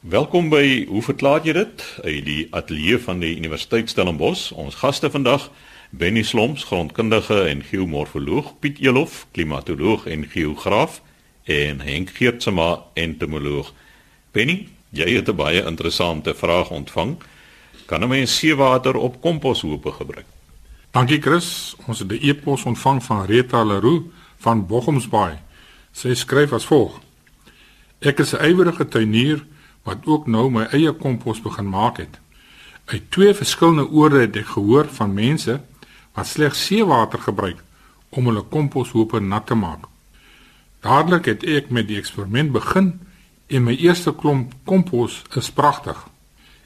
Welkom by Hoe verklaar jy dit? Uit die ateljee van die Universiteit Stellenbosch. Ons gaste vandag, Benny Slomps, grondkundige en geomorfoloog, Piet Elof, klimatoloog en geograaf en Henk Geertsma, entomoloog. Benny, jy het 'n baie interessante vraag ontvang. Kan 'n mens seewater op komposhope gebruik? Dankie Chris. Ons het 'n e-pos ontvang van Rita Leroux van Bochumsbaai. Sy skryf as volg: Ek is 'n ywerige tuinier wat ook nou my eie kompos begin maak het. Uit twee verskillende oorde het ek gehoor van mense wat slegs seewater gebruik om hulle komposhope nat te maak. Dadelik het ek met die eksperiment begin en my eerste klomp kompos is pragtig.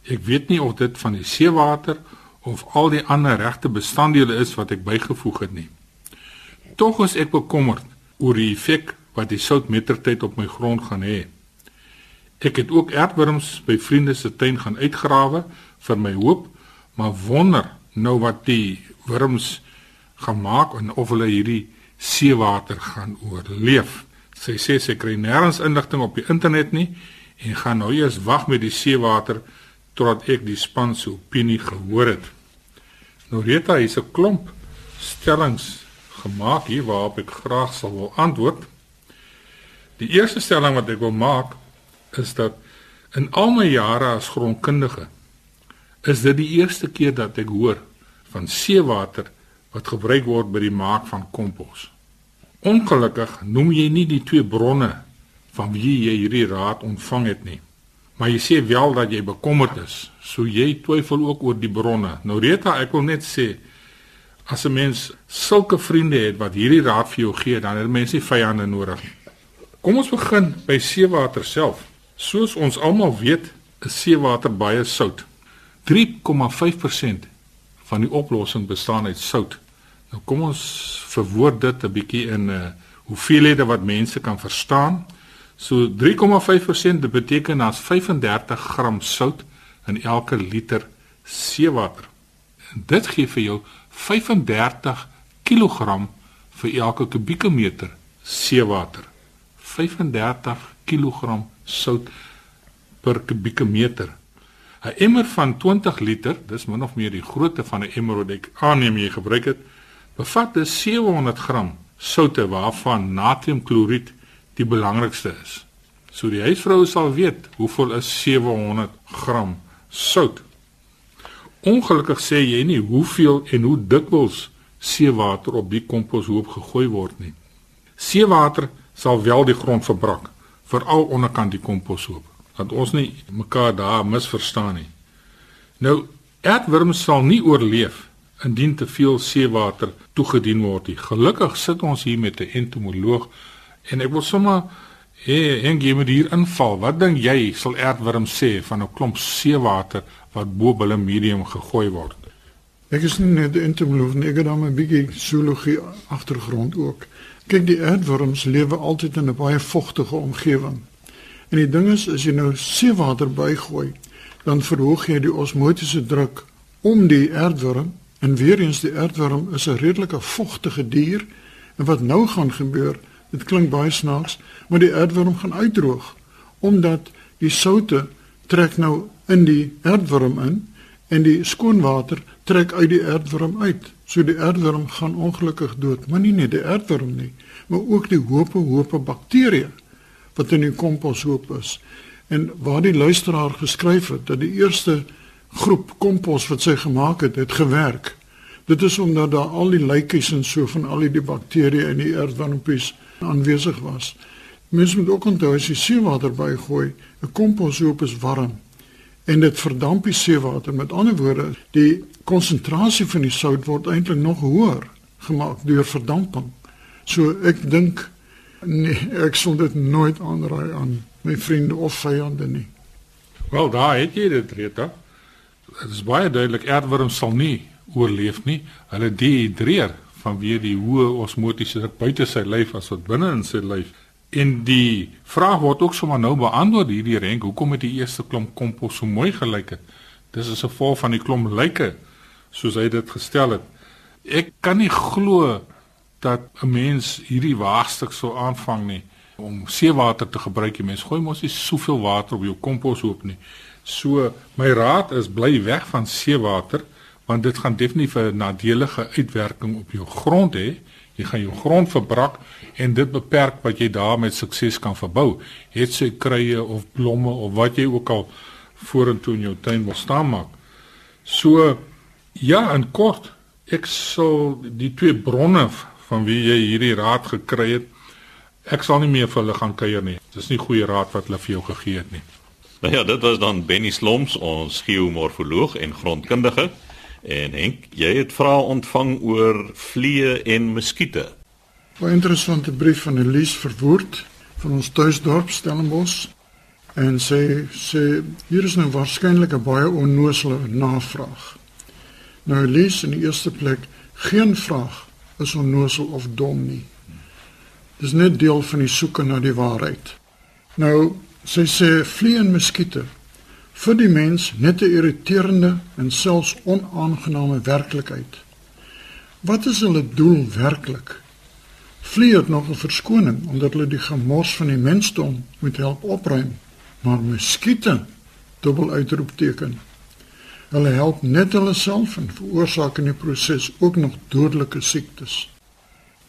Ek weet nie of dit van die seewater of al die ander regte bestanddele is wat ek bygevoeg het nie. Tog is ek bekommerd oor die effek wat die sout mettertyd op my grond gaan hê. Ek het ook aardwurms by vriende se tuin gaan uitgrawe vir my hoop, maar wonder nou wat die wurms gaan maak en of hulle hierdie seewater gaan oorleef. Sy sê sy kry nêrens inligting op die internet nie en gaan nou eers wag met die seewater totdat ek die span se opinie gehoor het. Nou Rita, hier's 'n klomp stellings gemaak hier waarop ek graag sal wil antwoord. Die eerste stelling wat ek wil maak is dat in al my jare as grondkundige is dit die eerste keer dat ek hoor van seewater wat gebruik word by die maak van kompos. Ongelukkig noem jy nie die twee bronne van wie jy hierdie raad ontvang het nie. Maar jy sê wel dat jy bekommerd is. So jy twyfel ook oor die bronne. Nou Rita, ek wil net sê as 'n mens sulke vriende het wat hierdie raad vir jou gee, dan het mense nie vyande nodig nie. Kom ons begin by seewater self. Soos ons almal weet, is seewater baie sout. 3,5% van die oplossing bestaan uit sout. Nou kom ons verwoord dit 'n bietjie in 'n uh, hoeveelhede wat mense kan verstaan. So 3,5% dit beteken as 35 gram sout in elke liter seewater. En dit gee vir jou 35 kg vir elke kubieke meter seewater. 35 kg sout per kubieke meter. 'n Emmer van 20 liter, dis min of meer die grootte van 'n emmer wat ek aanneem jy gebruik het, bevat dus 700 gram soutte waarvan natriumkloried die belangrikste is. So die huisvrou sal weet hoeveel is 700 gram sout. Ongelukkig sê jy nie hoeveel en hoe dikwels seewater op die komposhoop gegooi word nie. Seewater sal wel die grond verbrak, veral onderkant die komposhoop, dat ons nie mekaar daar misverstaan nie. Nou, aardwurms sal nie oorleef indien te veel seewater toegedien word nie. Gelukkig sit ons hier met 'n entomoloog En ek wil sommer hê en gee my hier inval. Wat dink jy sal aardwurm sê van 'n klomp seewater wat bo hulle medium gegooi word? Ek is nie 'n entomoloog nie, ek het dan 'n bietjie zoologie agtergrond ook. Kyk, die aardwurms lewe altyd in 'n baie vogtige omgewing. En die ding is as jy nou seewater bygooi, dan verhoog jy die osmotiese druk om die aardwurm en weer eens die aardwurm is 'n redelike vogtige dier en wat nou gaan gebeur Dit klink baie snaaks, maar die aardworm gaan uitdroog omdat die soutte trek nou in die aardworm in en die skoon water trek uit die aardworm uit. So die aardworm gaan ongelukkig dood, maar nie net die aardworm nie, maar ook die hoope hoope bakterieë wat in die komposhoop is. En waar die luisteraar geskryf het dat die eerste groep kompos wat sy gemaak het, het gewerk. Dit is omdat daar al die lykies en so van al die bakterieë in die aardwormpies aanwesig was. Mens moet ook onthou as jy seewater bygooi, 'n komposhoop is warm en dit verdamp die seewater. Met ander woorde, die konsentrasie van die sout word eintlik nog hoër gemaak deur verdamping. So ek dink nee, ek sal dit nooit aanraai aan my vriende of vyande nie. Wel, daar het jy dit, Rita. Dit is baie duidelik aardwurms sal nie oorleef nie. Hulle dehydreer vanweë die hoë osmotiese druk buite sy lyf as wat binne in sy lyf. En die vraag word ook sommer nou beantwoord hierdie renk, hoekom het die eerste klomp kompos so mooi gelyk het? Dis is 'n gevolg van die klomp lyke soos hy dit gestel het. Ek kan nie glo dat 'n mens hierdie waagstuk sou aanvang nie om seewater te gebruik. Jy mens gooi mos nie soveel water op jou komposhoop nie. So my raad is bly weg van seewater want dit gaan definitief 'n nadelige uitwerking op jou grond hê. Jy gaan jou grond verbrak en dit beperk wat jy daar met sukses kan verbou. Het sy kruie of blomme of wat jy ook al vorentoe in jou tuin wil staan maak. So ja, in kort, ek sal die twee bronne van wie jy hierdie raad gekry het, ek sal nie meer vir hulle gaan kuier nie. Dis nie goeie raad wat hulle vir jou gegee het nie. Nou ja, dit was dan Benny Sloms, ons geomorfoloog en grondkundige. En Henk, jy het vrae ontvang oor vliee en muskiete. 'n Interessante brief van Elise Verwoerd van ons tuisdorp Stellenbosch. En sy sê hier is nou waarskynlik 'n baie onnoosele navraag. Nou Elise in die eerste plek, geen vraag is onnoosel of dom nie. Dis net deel van die soeke na die waarheid. Nou sy sê vliee en muskiete vir die mens net 'n irriterende en selfs onaangename werklikheid. Wat is hulle doel werklik? Vliee het nog 'n verskoning omdat hulle die gemors van die mensdom moet help opruim, maar muskiete dubbel uitroepteken. Hulle help net hulle self en veroorsaak in die proses ook nog dodelike siektes.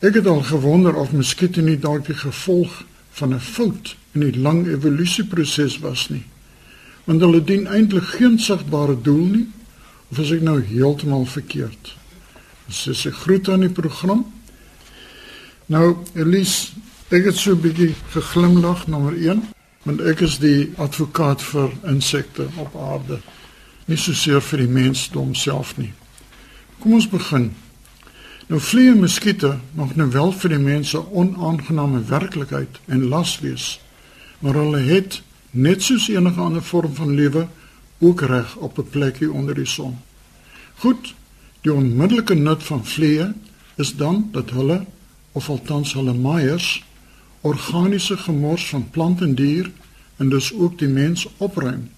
Ek het al gewonder of muskiete nie dalk die gevolg van 'n fout in die lang evolusieproses was nie want hulle dien eintlik geen sigbare doel nie of is ek nou heeltemal verkeerd? Dis is 'n groet aan die program. Nou Elise ek het so 'n bietjie geglimlag nommer 1 want ek is die advokaat vir insekte op aarde nie so seer vir die mensdom self nie kom ons begin nou vliee en muskiete mag nou wel vir die mense onaangename werklikheid en las wees maar hulle het net soos enige ander vorm van lewe ook reg op 'n plekjie onder die son. Goed, die onmiddellike nut van vliee is dan dat hulle of althans hulle maaiers organiese gemors van plant en dier en dus ook die mens opruim.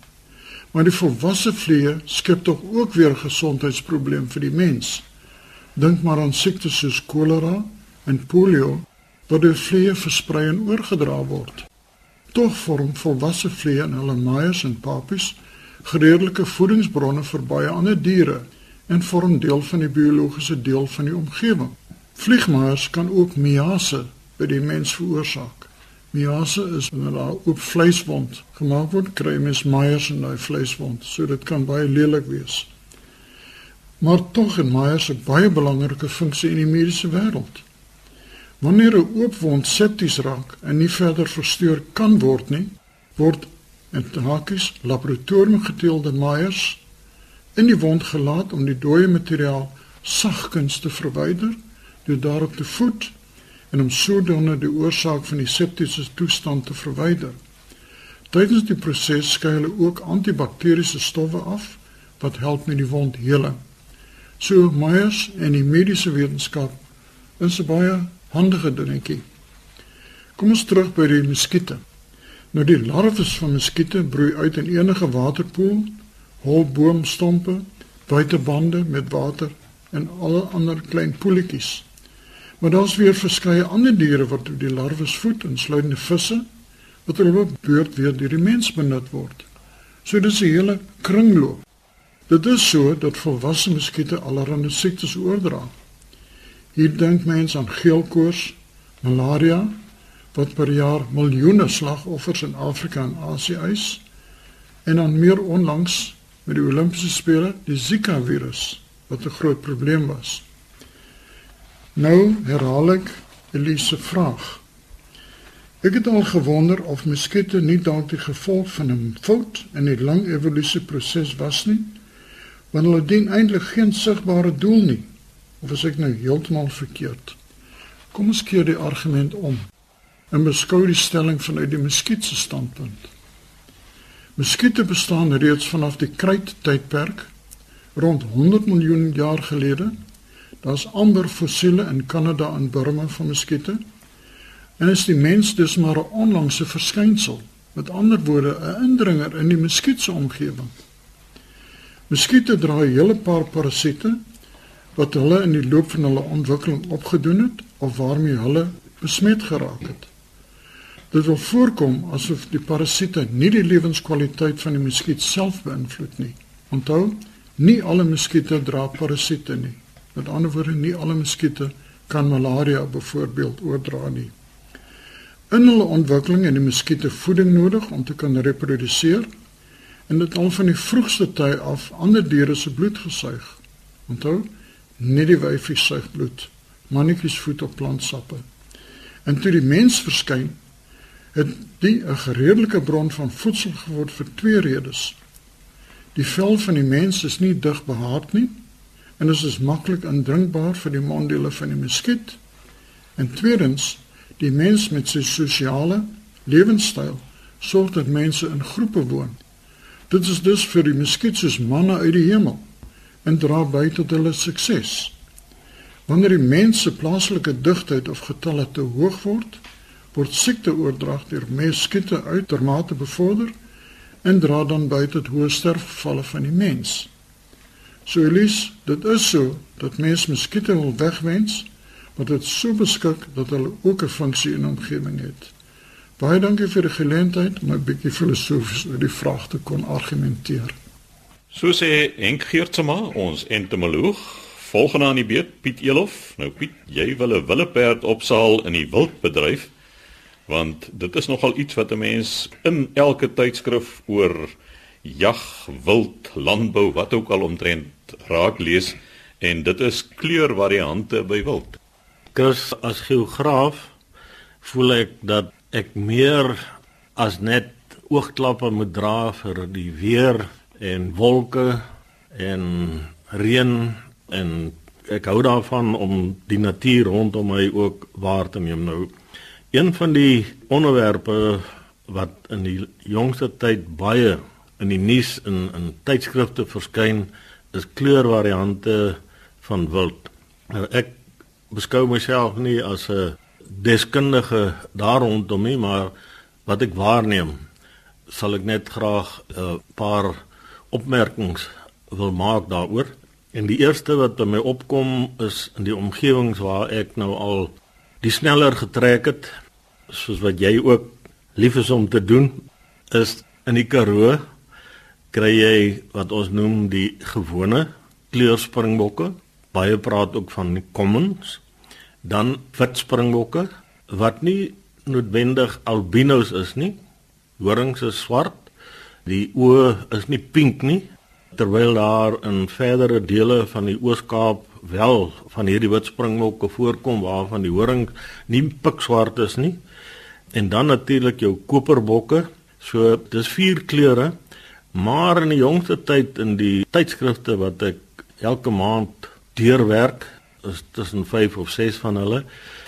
Maar die volwasse vliee skep tog ook weer gesondheidsprobleem vir die mens. Dink maar aan siektes soos kolera en polio wat deur vliee versprei en oorgedra word. Tog vorm volwasse vliee en hulle maaiers en papies gereedelike voedingsbronne vir baie ander diere en vorm deel van die biologiese deel van die omgewing. Vliegmaaiers kan ook miase by die mens veroorsaak. Miase is wanneer daar oop vleiswond gemaak word, kry mens maaiers in daai vleiswond, so dit kan baie lelik wees. Maar tog het maaiers 'n baie belangrike funksie in die mediese wêreld. Wanneer 'n oop wond septies raak en nie verder versteur kan word nie, word in hakies laboratorium geteelde maaiers in die wond gelaat om die dooie materiaal sagkens te verwyder deur daarop te voed en om sodoende die oorsaak van die septiese toestand te verwyder. Tydens die proses skei hulle ook antibakteriese stowwe af wat help met die wond heling. So maaiers en die mediese wetenskap is baie handige dingetjie. Kom ons terug by die muskiete. Nou die larwes van muskiete broei uit in enige waterpoel, hol boomstompe, buitebande met water en alle ander klein poeltjies. Maar daar's weer verskeie ander diere wat die larwes voed, insluitende visse wat hulle beurt weer deur die mens benut word. So dis 'n hele kringloop. Dit is so dat volwasse muskiete allerlei siektes oordra. Hier dink mense aan geelkoors, malaria wat per jaar miljoene slagoffers in Afrika en Asië eis en dan meer onlangs met die Olimpiese spele die Zika virus wat 'n groot probleem was. Nou herhaal ek Elise vraag. Ek het al gewonder of muskiete nie dalk die gevolg van 'n fout in die lang evolusieproses was nie, want hulle dien eintlik geen sigbare doel nie. Of is ek nou heeltemal verkeerd? Kom ons keer die argument om en beskou die stelling vanuit die muskiet se standpunt. Muskiete bestaan reeds vanaf die kryttydperk rond 100 miljoen jaar gelede. Daar's amper fossiele in Kanada en Burma van muskiete. En is die mens dus maar 'n onlangse verskynsel, met ander woorde 'n indringer in die muskiet se omgewing. Muskiete dra 'n hele paar parasiete wat hulle in die loop van hulle ontwikkeling opgedoen het of waarmee hulle besmet geraak het. Dit wil voorkom asof die parasiete nie die lewenskwaliteit van die muskiet self beïnvloed nie. Onthou, nie alle muskiete dra parasiete nie. Met ander woorde, nie alle muskiete kan malaria byvoorbeeld oordra nie. In hulle ontwikkeling het die muskiete voeding nodig om te kan reproduseer en dit al van die vroegste tye af ander diere se bloed gesuig. Onthou, nie die wyfies suig bloed, mannetjies voed op plantsappe. En toe die mens verskyn, het die 'n redelike bron van voedsel geword vir twee redes. Die vel van die mens is nie dig behaard nie en is maklik indringbaar vir die monddele van die muskiet. En tweedens, die mens met sy sosiale lewenstyl sorg dat mense in groepe woon. Dit is dus vir die muskiet soos manne uit die hemel en dra by tot hulle sukses. Wanneer die mens se plaaslike digtheid of getalle te hoog word, word siekteoordrag deur muskiete uitermate bevorder en dra dan by tot hoë sterfgevalle van die mens. So Elise, dit is so dat mens muskiete wil wegwens, maar dit so beskik dat hulle ook 'n funksie in omgewing het. Baie dankie vir die geleentheid om 'n bietjie filosofies oor die vraag te kon argumenteer. So sê Henk Geertsma, ons entomoloog, volgende aan die beurt Piet Elof. Nou Piet, jy wil 'n willeperd opsaal in die wildbedryf want dit is nogal iets wat 'n mens in elke tydskrif oor jag, wild, landbou, wat ook al omtrent raak lees en dit is kleurvariante by wild. Kus as geograaf voel ek dat ek meer as net oogklappe moet dra vir die weer en wolke en reën en ek hou daarvan om die natuur rondom my ook waar te neem nou Een van die onderwerpe wat in die jongste tyd baie in die nuus in in tydskrifte verskyn is kleurvariante van wild. Nou ek beskou myself nie as 'n deskundige daar rondom nie, maar wat ek waarneem, sal ek net graag 'n paar opmerkings wil maak daaroor. En die eerste wat by my opkom is in die omgewings waar ek nou al die sneller getrek het soos wat jy ook lief is om te doen is in die Karoo kry jy wat ons noem die gewone kleurspringbokke. Baie praat ook van die commons. Dan wit springbokke wat nie noodwendig albinos is nie. Horings is swart die oë is nie pink nie. Terwyl daar in verdere dele van die Oos-Kaap wel van hierdie wit springbokke voorkom waarvan die horing nie pikswart is nie. En dan natuurlik jou koperbokke. So dis vier kleure maar in die jongste tyd in die tydskrifte wat ek elke maand deurwerk is tussen 5 of 6 van hulle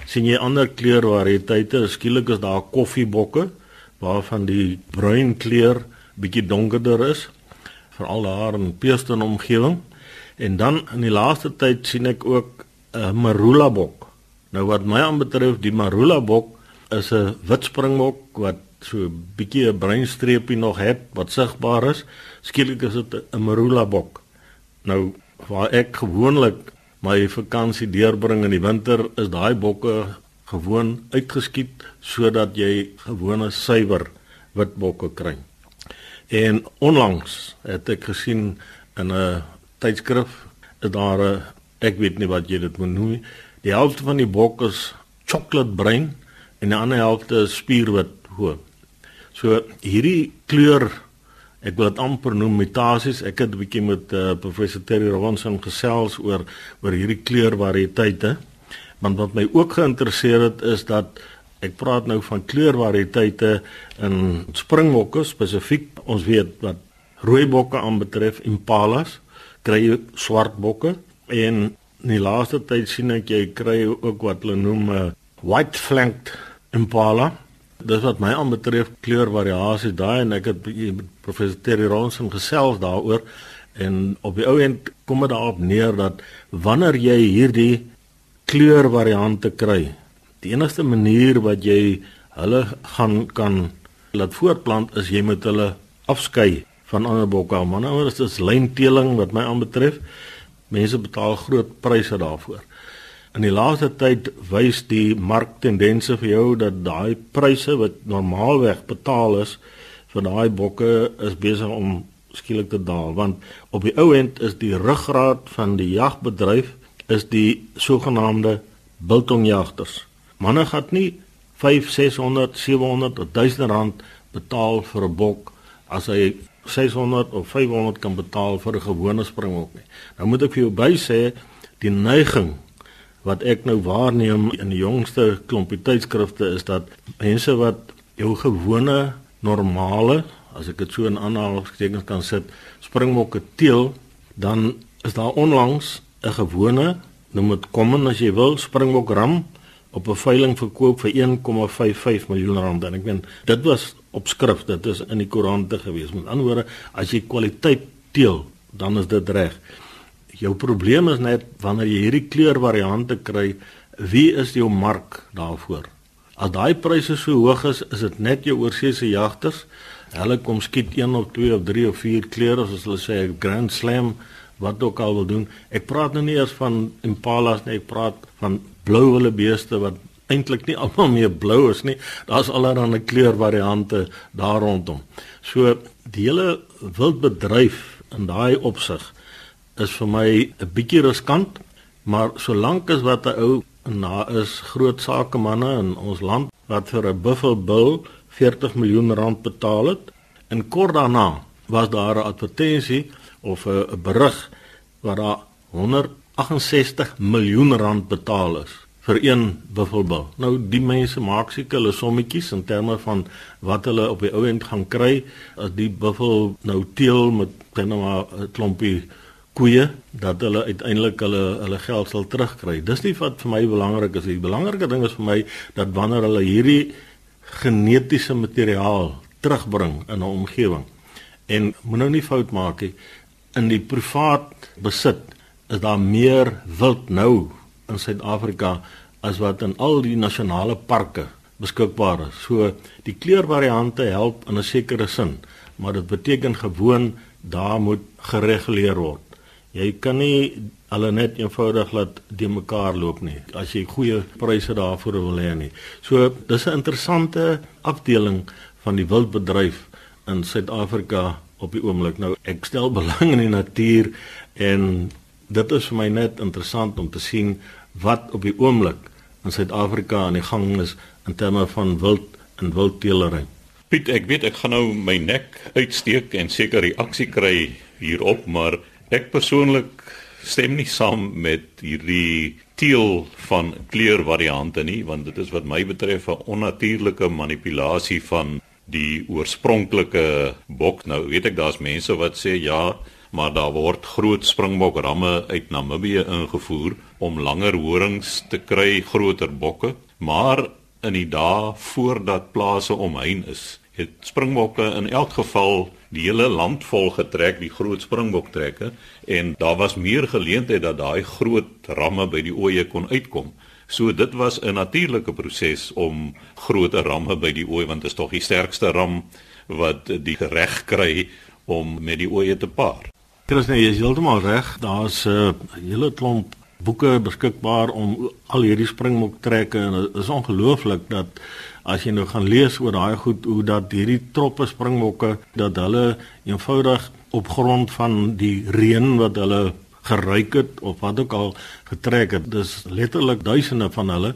sien jy ander kleurvariëteite skielik is daar koffiebokke waarvan die bruin kleur bietjie donkerder is veral daar in Peeston omgewing En dan in die laaste tyd sien ek ook 'n marula bok. Nou wat my aanbetref, die marula bok is 'n wit springbok wat so 'n bietjie 'n bruin streepie nog het wat sigbaar is. Skielik is dit 'n marula bok. Nou waar ek gewoonlik my vakansie deurbring in die winter, is daai bokke gewoon uitgeskiet sodat jy gewone suiwer wit bokke kry. En onlangs het ek gesien in 'n tydskrif is daar 'n ek weet nie wat jy dit moet noem. Die helfte van die bok is chocolate bruin en die ander helfte is spierwit hoë. So hierdie kleur ek wil dit amper noem mutasies. Ek het 'n bietjie met uh, professor Terry Ronson gesels oor oor hierdie kleurvariëteite. Want wat my ook geïnteresseer het is dat ek praat nou van kleurvariëteite in springbokke spesifiek. Ons weet wat rooi bokke aanbetref impalas kry jy swart bokke en in die laaste tyd sien ek jy kry ook wat hulle noem 'n uh, eh, white flanked impala. Dis wat my aanbetref kleurvariasie daai en ek het professor Terry Ronson gesels daaroor en op die ou end kom dit daarop neer dat wanneer jy hierdie kleurvariante kry, die enigste manier wat jy hulle gaan kan laat voortplant is jy moet hulle afskei van ander bokke. Maar nou is dit lynteeling wat my aanbetref. Mense betaal groot pryse daarvoor. In die laaste tyd wys die marktendense vir jou dat daai pryse wat normaalweg betaal is vir daai bokke is besig om skielik te daal want op die ou end is die ruggraat van die jagbedryf is die sogenaamde biltongjagters. Manne gaan nie 5, 600, 700 of 1000 rand betaal vir 'n bok as hy 600 of 500 kan betaal vir 'n gewone springbok nie. Nou moet ek vir jou by sê die neiging wat ek nou waarneem in die jongste klompie tydskrifte is dat mense wat jou gewone normale as ek dit so in aanhalingstekens kan sit springbokke teel dan is daar onlangs 'n gewone noem dit common as jy wil springbok ram op 'n veiling verkoop vir 1,55 miljoen rand. En ek meen dit was op skrif dit is in die koerante gewees. Met ander woorde as jy kwaliteit teel dan is dit reg jou probleem is net wanneer jy hierdie kleurvariante kry, wie is jou mark daarvoor? As daai pryse so hoog is, is dit net jou oorseese jagters. Hulle kom skiet 1 of 2 of 3 of 4 kleure as hulle sê 'n Grand Slam wat ook al wil doen. Ek praat nou nie eers van impalas nie, ek praat van blou wille beeste wat eintlik nie almal meer blou is nie. Daar's allerlei kleurvariante daar rondom. So die hele wildbedryf in daai opsig is vir my 'n bietjie riskant, maar solank as wat 'n ou na is groot sakemanne in ons land wat vir 'n buffel bull 40 miljoen rand betaal het, en kort daarna was daar 'n advertensie of 'n berig wat daar 168 miljoen rand betaal is vir een buffelbull. Nou die mense maak seker hulle sommetjies in terme van wat hulle op die ou end gaan kry as die buffel nou teel met binne maar 'n klompie koeie dat hulle uiteindelik hulle hulle geld sal terugkry. Dis nie wat vir my belangrik is. Die belangrike ding is vir my dat wanneer hulle hierdie genetiese materiaal terugbring in 'n omgewing en moet nou nie fout maak nie in die privaat besit is daar meer wild nou in Suid-Afrika as wat in al die nasionale parke beskikbaar is. So die kleurvariante help in 'n sekere sin, maar dit beteken gewoon daar moet gereguleer word. Jy kan nie hulle net eenvoudig laat die mekaar loop nie as jy goeie pryse daarvoor wil hê nie. So dis 'n interessante afdeling van die wildbedryf in Suid-Afrika op die oomblik. Nou ek stel belang in die natuur en dit is vir my net interessant om te sien wat op die oomblik in Suid-Afrika aan die gang is in terme van wild en wildteelery. Piet, ek weet ek gaan nou my nek uitsteek en seker reaksie kry hierop, maar Ek persoonlik stem nie saam met hierdie teel van kleurvariante nie, want dit is wat my betref 'n onnatuurlike manipulasie van die oorspronklike bok. Nou weet ek daar's mense wat sê ja, maar daar word groot springbokramme uit Namibië ingevoer om langer horings te kry, groter bokke, maar in die dae voordat plase omheen is, het springbokke in elk geval die hele land vol getrek die groot springboktrekke en daar was meer geleentheid dat daai groot ramme by die oeye kon uitkom. So dit was 'n natuurlike proses om groter ramme by die ooi want dit is tog die sterkste ram wat die reg kry om met die oeye te paar. Dit is nee, jy is heeltemal reg. Daar's 'n uh, hele klomp boeke beskikbaar om al hierdie springboktrekke en dit is ongelooflik dat as jy nou gaan lees oor daai goed hoe dat hierdie troppe springbokke dat hulle eenvoudig op grond van die reën wat hulle geruik het of wat ook al getrek het dis letterlik duisende van hulle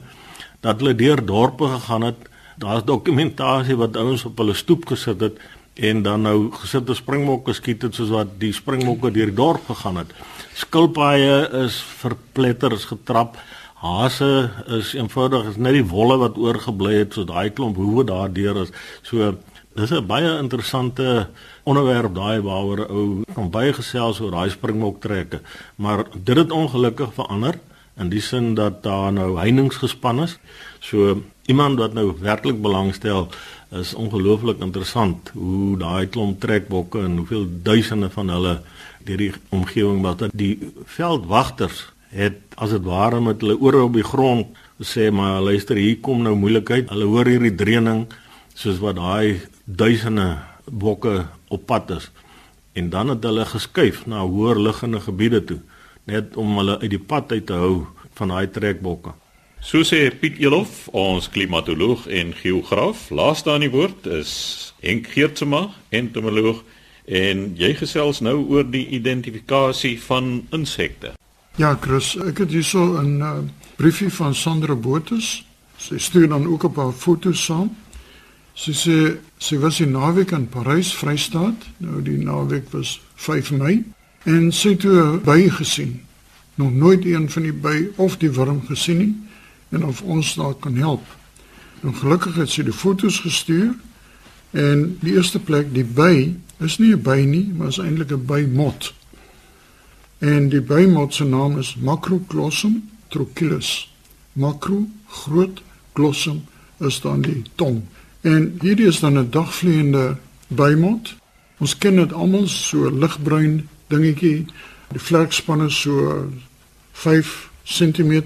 dat hulle deur dorpe gegaan het. Daar's dokumentasie wat ouens op hulle stoep gesit het en dan nou gesit te springbokke skiet het soos wat die springbokke deur die dorp gegaan het skilpaaie is verpletter is getrap Hase is eenvoudig is net die wolle wat oorgebly het so daai klomp hoewe daardeur is. So dis 'n baie interessante onderwerp daai waaroor ou kan baie gesels oor daai springbok trekke. Maar dit het ongelukkig verander in die sin dat daar nou heininge gespan is. So iemand wat nou werklik belangstel is ongelooflik interessant hoe daai klomp trekbokke en hoeveel duisende van hulle deur die omgewing wat die veldwagters het as dit ware met hulle ore op die grond sê maar luister hier kom nou moeilikheid. Hulle hoor hierdie dreuning soos wat daai duisende bokke op pad is. En dan het hulle geskuif na hoër liggende gebiede toe net om hulle uit die pad uit te hou van daai trekbokke. So sê Piet Elof, ons klimatoloog en geograaf. Laaste aan die woord is Henk Geertsma, entomoloog, en jy gesels nou oor die identifikasie van insekte. Ja, Chris, ek het hierso 'n uh, briefie van Sandra Botus. Sy stuur dan ook 'n paar foto's saam. Sy sê sy was in naweek in Parys, Vrystaat. Nou die naweek was 5 Mei en sy het 'n by gesien. Nog nooit een van die by of die wurm gesien nie en of ons daar kan help. Nou gelukkig het sy die foto's gestuur en die eerste plek die by is nie 'n by nie, maar is eintlik 'n bymot. En die bymot se naam is Macroglossum trochilus. Macro groot glossum is dan die tong. En hierdie is dan 'n dagvleiende bymot. Ons ken dit almal so ligbruin dingetjie. Die vlerkspanne so 5 cm.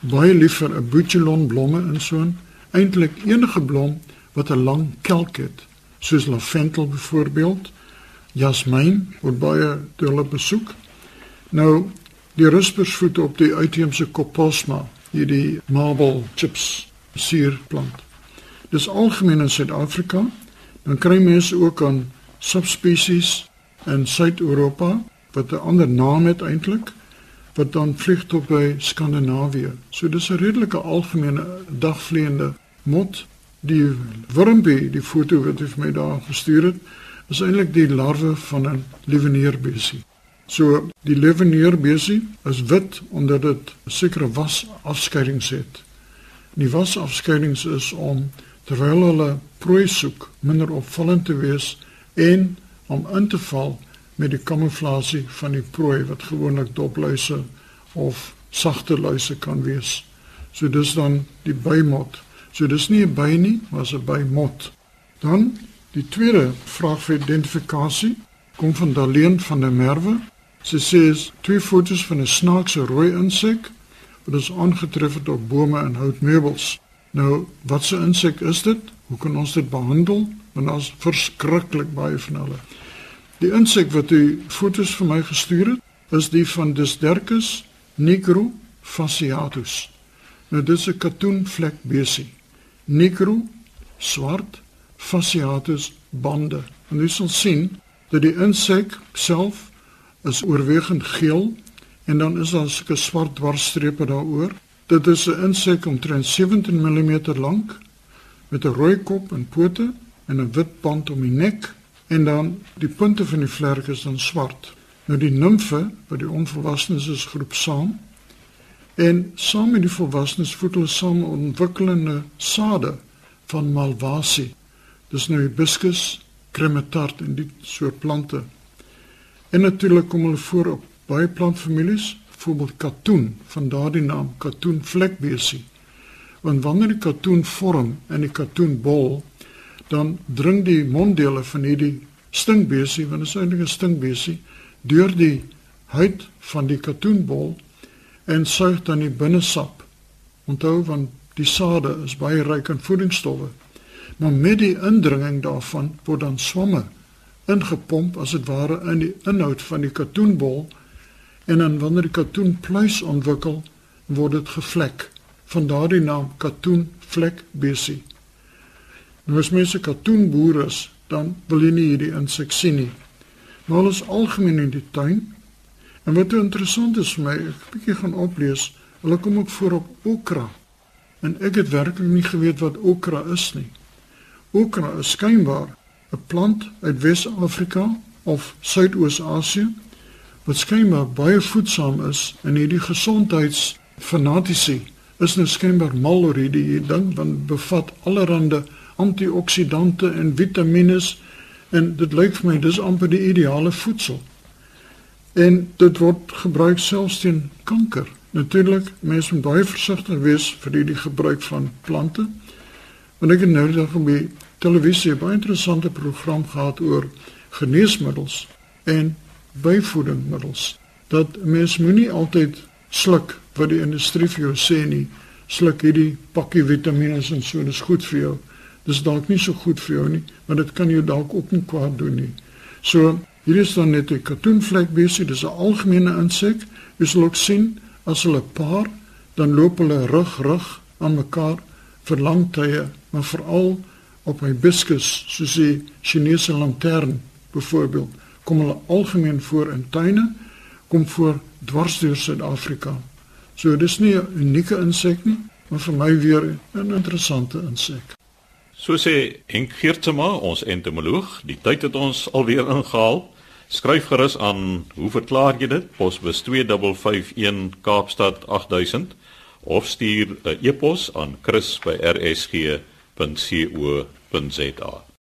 Baie lief vir 'n butylon blomme en so 'n eintlik enige blom wat 'n lang kelk het soos lavendel byvoorbeeld, jasmiin word baie deur hulle besoek. Nou die ruspersvoete op die uitheemse Coposma, hierdie marble chips suurplant. Dis algemeen in Suid-Afrika. Dan kry mense ook aan subspesies in Suid-Europa wat 'n ander naam het eintlik wat dan vlieg tot by Skandinawië. So dis 'n redelike algemene dagvleiende mot die wurmpie, die foto wat hy vir my daar gestuur het, is eintlik die larwe van 'n leweneerbesie. So die leweneerbesie is wit omdat dit 'n sekere wasafskeidings het. Die wasafskeidings is om terwyl hulle prooi soek minder opvallend te wees en om in te val met die kamuflasie van die prooi wat gewoonlik dopluise of sagte luise kan wees. So dis dan die bymot So dis nie 'n by nie, maar 'n bymot. Dan die tweede vraag vir identifikasie kom van Daleen van der Merwe. Sy sê twee foto's van 'n snaakse rooi insek wat ons aangetref het op bome en houtmeubels. Nou, wat 'n insek is dit? Hoe kan ons dit behandel? Want ons verskriklik baie van hulle. Die insek wat hy foto's vir my gestuur het, is die van Dysdercus nigro fasciatus. Nou dis 'n katoenvlek besie negro swart fasciatus bande. En jy sal sien dat die insek self is oorwegend geel en dan is daar sulke swart dwarsstrepe daaroor. Dit is 'n insek omtrent 17 mm lank met 'n rooi kop en pote en 'n wit band om die nek en dan die punte van die vlerke is dan swart. Nou die nimfe wat die onvolwassenes is groep saam En saam met die volwassenes voed hulle saam ontwikkelende sade van malvasie. Dis nou hibiscus, cremetart en die soort plante. En natuurlik kom hulle voor op baie plantfamilies, byvoorbeeld katoen, van daardie naam katoen vlekbesie. Want wanneer die katoen vorm in die katoenbol, dan dring die monddele van hierdie stinkbesie, want dit is eintlik 'n stinkbesie, deur die huid van die katoenbol en suig dan die binnesap. Onthou van die sade is baie ryk aan voedingsstowwe. Maar met die indringing daarvan word dan swamme ingepomp as dit ware in die inhoud van die katoenbol en dan wanneer die katoen pluis ontwikkel word dit gevlek van daardie naam katoenvlek besie. Nou as mense katoenboere is, dan wil jy nie hierdie insek sien nie. Maar hulle is algemeen in die tuin En wat interessant is vir my, ek 'n bietjie gaan oplees, hulle kom ook voor op okra. En ek het werklik nie geweet wat okra is nie. Okra is skynbaar 'n plant uit Wes-Afrika of Suidoos-Asië wat skynbaar baie voedsaam is en hierdie gesondheidsfanatici is nou skynbaar mal oor hierdie ding want bevat allerlei antioksidante en vitamiene en dit lyk vir my dis amper die ideale voedsel. En dit word gebruik selfs teen kanker. Natuurlik, mense moet baie versigtig wees vir die gebruik van plante. Want ek het nou net op die televisie 'n baie interessante program gehad oor geneesmiddels en byvoedingsmiddels. Dat mense moenie altyd sluk wat die industrie vir jou sê nie. Sluk hierdie pakkie vitamiene en so, dit is goed vir jou. Dis dalk nie so goed vir jou nie, maar dit kan jou dalk ook nie kwaad doen nie. So Hier is dan net 'n katoenvlek besie, dis 'n algemene insek. Jy sal ook sien As hulle paar, dan loop hulle rug rug aan mekaar vir lang tye, maar veral op hibiscus, soos die Chinese lantern byvoorbeeld, kom hulle algemeen voor in tuine, kom voor dwars deur Suid-Afrika. So dis nie 'n unieke insek nie, maar vir my weer 'n interessante insek. So sê Henk Geertsma, ons entomoloog, die tyd het ons alweer ingehaal. Skryf gerus aan, hoe verklaar jy dit? Posbus 2551 Kaapstad 8000 of stuur 'n e-pos aan chris@rsg.co.za.